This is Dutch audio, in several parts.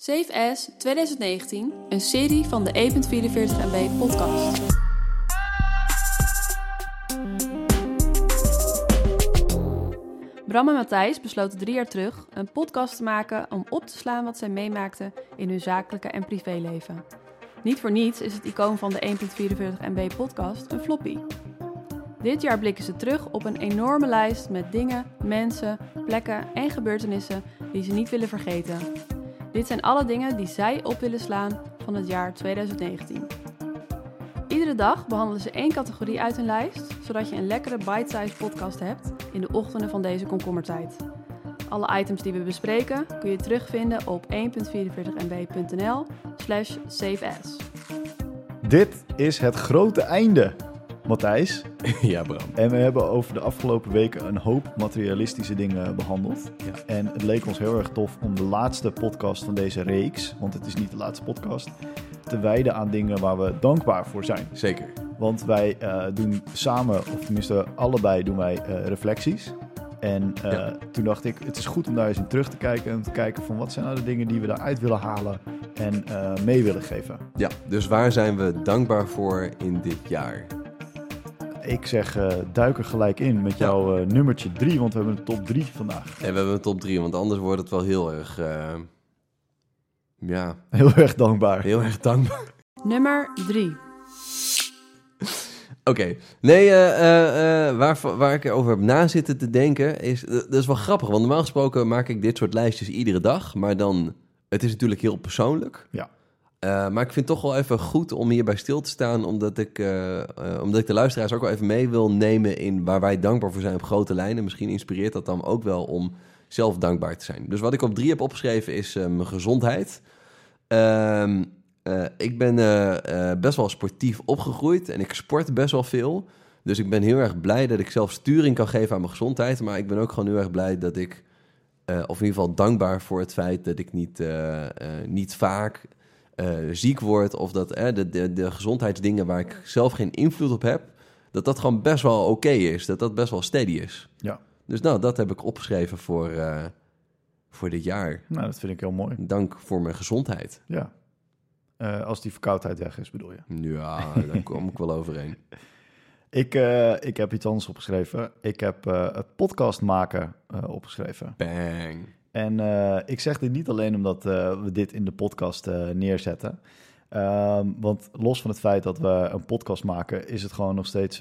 Safe As 2019, een serie van de E E.44 MB podcast. Bram en Matthijs besloten drie jaar terug een podcast te maken om op te slaan wat zij meemaakten in hun zakelijke en privéleven. Niet voor niets is het icoon van de 1.44 MB podcast een floppy. Dit jaar blikken ze terug op een enorme lijst met dingen, mensen, plekken en gebeurtenissen die ze niet willen vergeten. Dit zijn alle dingen die zij op willen slaan van het jaar 2019. Iedere dag behandelen ze één categorie uit hun lijst, zodat je een lekkere bite-sized podcast hebt in de ochtenden van deze komkommertijd. Alle items die we bespreken kun je terugvinden op 1.44mb.nl slash. Dit is het grote einde, Matthijs. Ja, Bram. En we hebben over de afgelopen weken een hoop materialistische dingen behandeld. Ja. En het leek ons heel erg tof om de laatste podcast van deze reeks, want het is niet de laatste podcast, te wijden aan dingen waar we dankbaar voor zijn. Zeker. Want wij eh, doen samen, of tenminste allebei doen wij eh, reflecties. En eh, Ja. toen dacht ik, het is goed om daar eens in terug te kijken en te kijken van wat zijn nou de dingen die we daaruit willen halen en mee willen geven. Ja, dus waar zijn we dankbaar voor in dit jaar? Ik zeg, eh, duik er gelijk in met Ja. jouw eh, nummertje 3, want we hebben een top 3 vandaag. En we hebben een top 3, want anders wordt het wel heel erg... eh, ja, Heel erg dankbaar. heel erg dankbaar. Nummer 3. Oké, nee, eh, eh, eh, waar, waar ik over heb na zitten te denken is... Dat is wel grappig, want normaal gesproken maak ik dit soort lijstjes iedere dag. Maar dan, het is natuurlijk heel persoonlijk. Ja. Eh, maar ik vind het toch wel even goed om hierbij stil te staan, omdat ik, eh, eh, omdat ik de luisteraars ook wel even mee wil nemen in waar wij dankbaar voor zijn op grote lijnen. Misschien inspireert dat dan ook wel om zelf dankbaar te zijn. Dus wat ik op drie heb opgeschreven is mijn gezondheid. Ehm, eh, ik ben best wel sportief opgegroeid en ik sport best wel veel. Dus ik ben heel erg blij dat ik zelf sturing kan geven aan mijn gezondheid. Maar ik ben ook gewoon heel erg blij dat ik, of in ieder geval dankbaar voor het feit dat ik niet, niet vaak eh, ziek word. Of dat eh, de, de, de gezondheidsdingen waar ik zelf geen invloed op heb, dat dat gewoon best wel oké is. Dat dat best wel steady is. Ja. Dus nou, dat heb ik opgeschreven voor, eh, voor dit jaar. Nou, dat vind ik heel mooi. Dank voor mijn gezondheid. Ja. Als die verkoudheid weg is, bedoel je. Ja, daar kom ik wel overheen. Ik, ik heb iets anders opgeschreven. Ik heb het podcast maken opgeschreven. Bang. En eh, ik zeg dit niet alleen omdat eh, we dit in de podcast eh, neerzetten. Ehm, want los van het feit dat we een podcast maken, is het gewoon nog steeds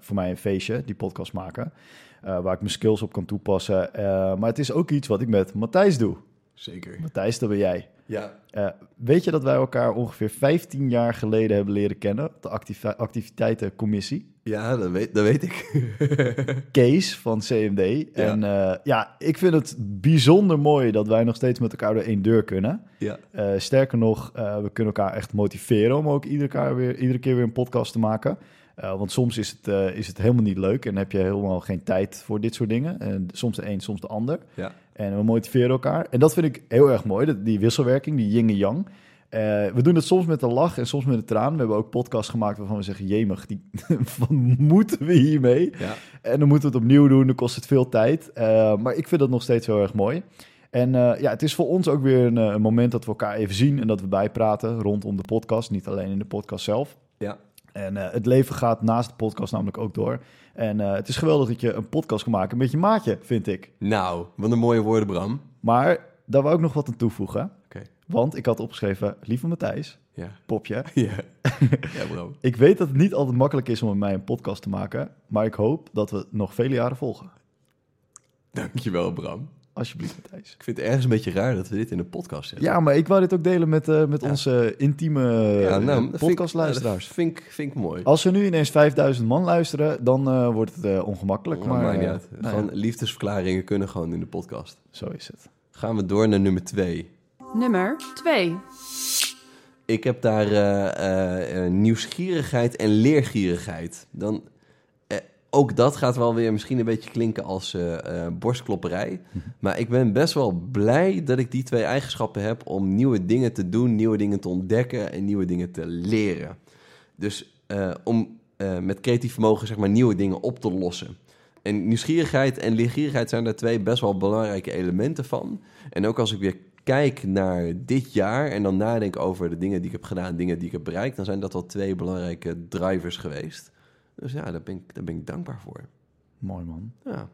voor mij een feestje, die podcast maken. waar ik mijn skills op kan toepassen. Maar het is ook iets wat ik met Matthijs doe. Zeker. Matthijs, dat ben jij. Ja. Eh, weet je dat wij elkaar ongeveer 15 jaar geleden hebben leren kennen? op De activi- activiteitencommissie. Ja, dat weet, dat weet ik. Kees van CMD. En eh, ja, ik vind het bijzonder mooi dat wij nog steeds met elkaar door één deur kunnen. ja. Eh, sterker nog, we kunnen elkaar echt motiveren om ook iedere, keer weer, iedere keer weer een podcast te maken. Eh, want soms is het, eh, is het helemaal niet leuk en heb je helemaal geen tijd voor dit soort dingen. En soms de een, soms de ander. Ja. En we motiveren elkaar. En dat vind ik heel erg mooi, dat, die wisselwerking, die yin en yang. Eh, we doen het soms met een lach en soms met een traan. We hebben ook podcasts gemaakt waarvan we zeggen... jemig, die, van moeten we hiermee? Ja. En dan moeten we het opnieuw doen, dan kost het veel tijd. Maar ik vind dat nog steeds heel erg mooi. En ja, het is voor ons ook weer een, een moment dat we elkaar even zien... en dat we bijpraten rondom de podcast, niet alleen in de podcast zelf. Ja. En eh, het leven gaat naast de podcast namelijk ook door. En eh, het is geweldig dat je een podcast kan maken met je maatje, vind ik. Nou, wat een mooie woorden, Bram. Maar daar wou ik nog wat aan toevoegen. Oké. Want ik had opgeschreven, lieve Matthijs, Ja. popje. Ja. ja, bro. Ik weet dat het niet altijd makkelijk is om met mij een podcast te maken. Maar ik hoop dat we nog vele jaren volgen. Dankjewel, Bram. Alsjeblieft, Matthijs. Ik vind het ergens een beetje raar dat we dit in de podcast zetten. Ja, maar ik wou dit ook delen met, eh, met Ja. onze intieme eh, Ja, nou, ik- podcastluisteraars. dat Vind ik, vind ik mooi. Als er nu ineens 5000 man luisteren, dan eh, wordt het eh, ongemakkelijk. Maar, Maar, maakt niet eh, uit. nou Gewoon ja, liefdesverklaringen kunnen gewoon in de podcast. zo is het. Gaan we door naar nummer twee. Nummer 2. Ik heb daar eh, eh, eh, nieuwsgierigheid en leergierigheid. Dan, eh, ook dat gaat wel weer misschien een beetje klinken als eh, borstklopperij. Maar ik ben best wel blij dat ik die twee eigenschappen heb om nieuwe dingen te doen, nieuwe dingen te ontdekken en nieuwe dingen te leren. Dus eh, om met creatief vermogen zeg maar nieuwe dingen op te lossen. En nieuwsgierigheid en leergierigheid zijn daar twee best wel belangrijke elementen van. En ook als ik weer kijk naar dit jaar en dan nadenk over de dingen die ik heb gedaan, dingen die ik heb bereikt, dan zijn dat wel twee belangrijke drivers geweest. Dus ja, daar ben ik, daar ben ik dankbaar voor. Mooi man. Ja,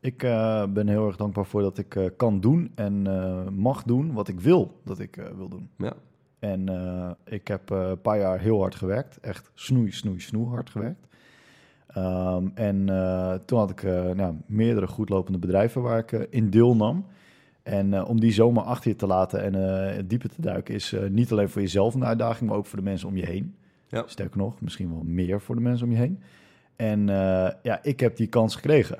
Ik eh, ben heel erg dankbaar voor dat ik eh, kan doen en eh, mag doen wat ik wil dat ik wil doen. ja. En ik heb een paar jaar heel hard gewerkt. Echt snoei, snoei, snoei hard gewerkt. Ehm, en toen had ik nou, meerdere goedlopende bedrijven waar ik in deelnam. En om die zomaar achter je te laten en dieper te duiken... is niet alleen voor jezelf een uitdaging, maar ook voor de mensen om je heen. Ja. Sterker nog, misschien wel meer voor de mensen om je heen. En eh, ja, ik heb die kans gekregen.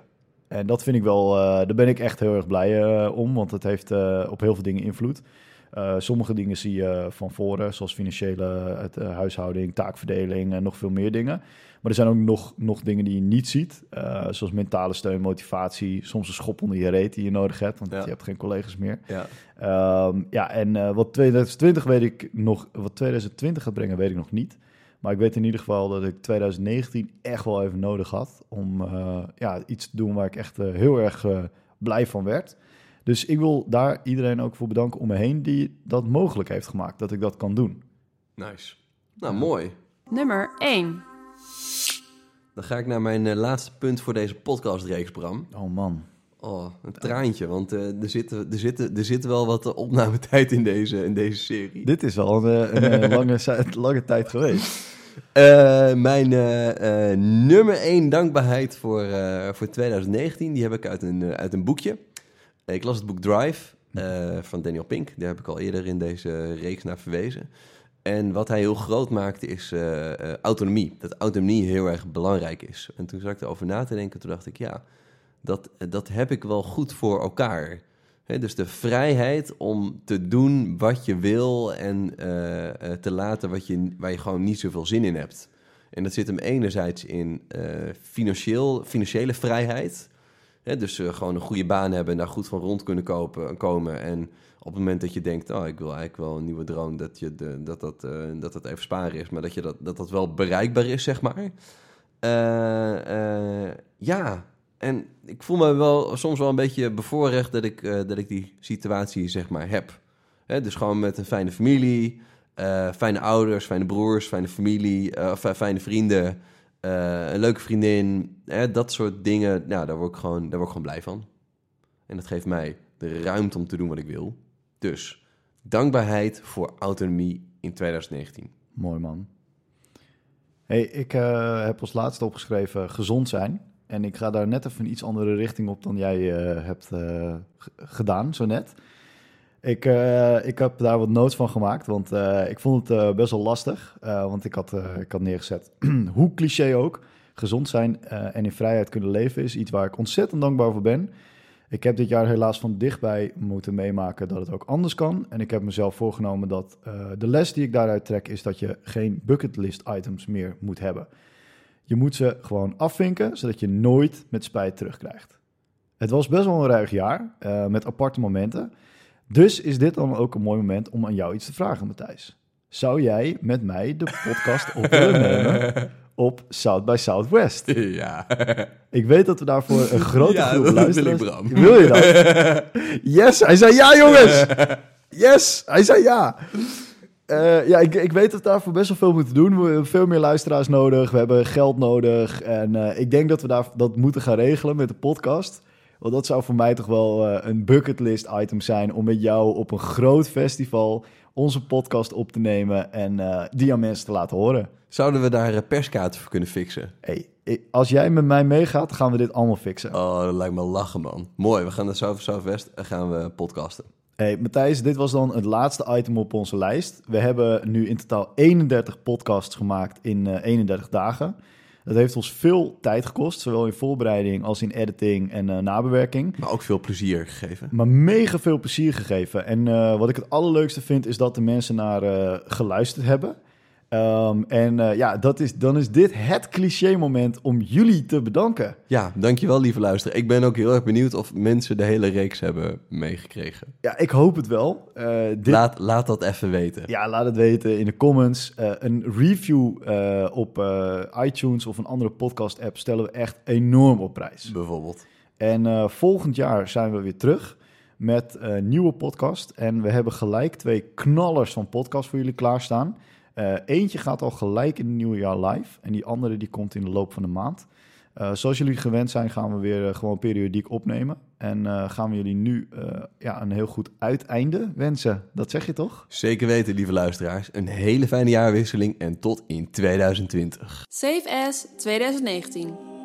En dat vind ik wel, eh, daar ben ik echt heel erg blij eh, om, want het heeft op heel veel dingen invloed. Sommige dingen zie je van voren, zoals financiële het, huishouding, taakverdeling en nog veel meer dingen. Maar er zijn ook nog, nog dingen die je niet ziet, zoals mentale steun, motivatie, soms een schop onder je reet die je nodig hebt, want Ja. je hebt geen collega's meer. ja. Ehm, ja, en wat 2020 weet ik nog, wat 2020 gaat brengen, weet ik nog niet. Maar ik weet in ieder geval dat ik 2019 echt wel even nodig had om eh, ja, iets te doen waar ik echt eh, heel erg eh, blij van werd. Dus ik wil daar iedereen ook voor bedanken om me heen die dat mogelijk heeft gemaakt, dat ik dat kan doen. Nice. Nou, mooi. Nummer 1. Dan ga ik naar mijn laatste punt voor deze podcastreeks, Bram. Oh man. Oh, een traantje, want eh, er, zit, er, zit, er zit wel wat eh, opnametijd in deze, in deze serie. Dit is wel een, eh, een, eh, lange, lange tijd geweest. Eh, mijn eh, eh, nummer één dankbaarheid voor, eh, voor 2019, die heb ik uit een, eh, uit een boekje. Ik las het boek Drive eh, van Daniel Pink. Daar heb ik al eerder in deze reeks naar verwezen. En wat hij heel groot maakte is eh, eh, autonomie. Dat autonomie heel erg belangrijk is. En toen zat ik erover na te denken, toen dacht ik, ja, dat, dat heb ik wel goed voor elkaar. Dus de vrijheid om te doen wat je wil en eh, eh, te laten wat je, waar je gewoon niet zoveel zin in hebt. En dat zit hem enerzijds in eh, financieel, financiële vrijheid. Dus gewoon een goede baan hebben en daar goed van rond kunnen kopen, komen. En op het moment dat je denkt, oh, ik wil eigenlijk wel een nieuwe droom, dat je de, dat, dat, dat dat even sparen is, maar dat je dat, dat, dat wel bereikbaar is, zeg maar. Ja, en ik voel me wel soms wel een beetje bevoorrecht dat ik, eh, dat ik die situatie, zeg maar, heb. Hè, dus gewoon met een fijne familie, eh, fijne ouders, fijne broers, fijne familie, eh, fijne vrienden, een leuke vriendin. Hè, dat soort dingen, nou, daar, word ik gewoon, daar word ik gewoon blij van. En dat geeft mij de ruimte om te doen wat ik wil. Dus dankbaarheid voor autonomie in 2019. Mooi man. Hey, ik heb als laatste opgeschreven gezond zijn. En ik ga daar net even een iets andere richting op dan jij eh, hebt eh, gedaan, zo net. Ik, eh, ik heb daar wat notes van gemaakt, want ik vond het best wel lastig. want ik had, ik had neergezet, hoe cliché ook, gezond zijn en in vrijheid kunnen leven is iets waar ik ontzettend dankbaar voor ben. Ik heb dit jaar helaas van dichtbij moeten meemaken dat het ook anders kan. En ik heb mezelf voorgenomen dat de les die ik daaruit trek is dat je geen bucketlist items meer moet hebben. Je moet ze gewoon afvinken, zodat je nooit met spijt terugkrijgt. Het was best wel een ruig jaar, eh, met aparte momenten. Dus is dit dan ook een mooi moment om aan jou iets te vragen, Matthijs. Zou jij met mij de podcast op willen nemen op South by Southwest? ja. Ik weet dat we daarvoor een grote Ja, groep wil. Bram. Wil je dat? Yes, hij zei ja, jongens! Yes, hij zei ja! Eh, ja, ik, ik weet dat we daarvoor best wel veel moeten doen. We hebben veel meer luisteraars nodig. We hebben geld nodig. En eh, ik denk dat we daar, dat moeten gaan regelen met de podcast. Want dat zou voor mij toch wel eh, een bucketlist item zijn... om met jou op een groot festival onze podcast op te nemen... en die aan mensen te laten horen. Zouden we daar perskaarten voor kunnen fixen? Hey, als jij met mij meegaat, gaan we dit allemaal fixen. Oh, dat lijkt me lachen, man. Mooi, we gaan naar South Southwest en gaan we podcasten. Hey, Matthijs, dit was dan het laatste item op onze lijst. We hebben nu in totaal 31 podcasts gemaakt in eh, 31 dagen. Dat heeft ons veel tijd gekost, zowel in voorbereiding als in editing en eh, nabewerking. Maar ook veel plezier gegeven. Maar mega veel plezier gegeven. En eh, wat ik het allerleukste vind, is dat de mensen naar eh, geluisterd hebben. Ehm, en eh, ja, dat is, dan is dit het cliché-moment om jullie te bedanken. Ja, dankjewel, lieve luisteraar. Ik ben ook heel erg benieuwd of mensen de hele reeks hebben meegekregen. Ja, ik hoop het wel. Eh, dit, Laat, laat dat even weten. Ja, laat het weten in de comments. Eh, een review op iTunes of een andere podcast-app stellen we echt enorm op prijs. Bijvoorbeeld. En volgend jaar zijn we weer terug met een nieuwe podcast. En we hebben gelijk twee knallers van podcast voor jullie klaarstaan. Uh, eentje gaat al gelijk in het nieuwe jaar live. En die andere die komt in de loop van de maand. Uh, zoals jullie gewend zijn, gaan we weer uh, gewoon periodiek opnemen. En uh, gaan we jullie nu ja, een heel goed uiteinde wensen. Dat zeg je toch? Zeker weten, lieve luisteraars. Een hele fijne jaarwisseling en tot in 2020. Safe as 2019.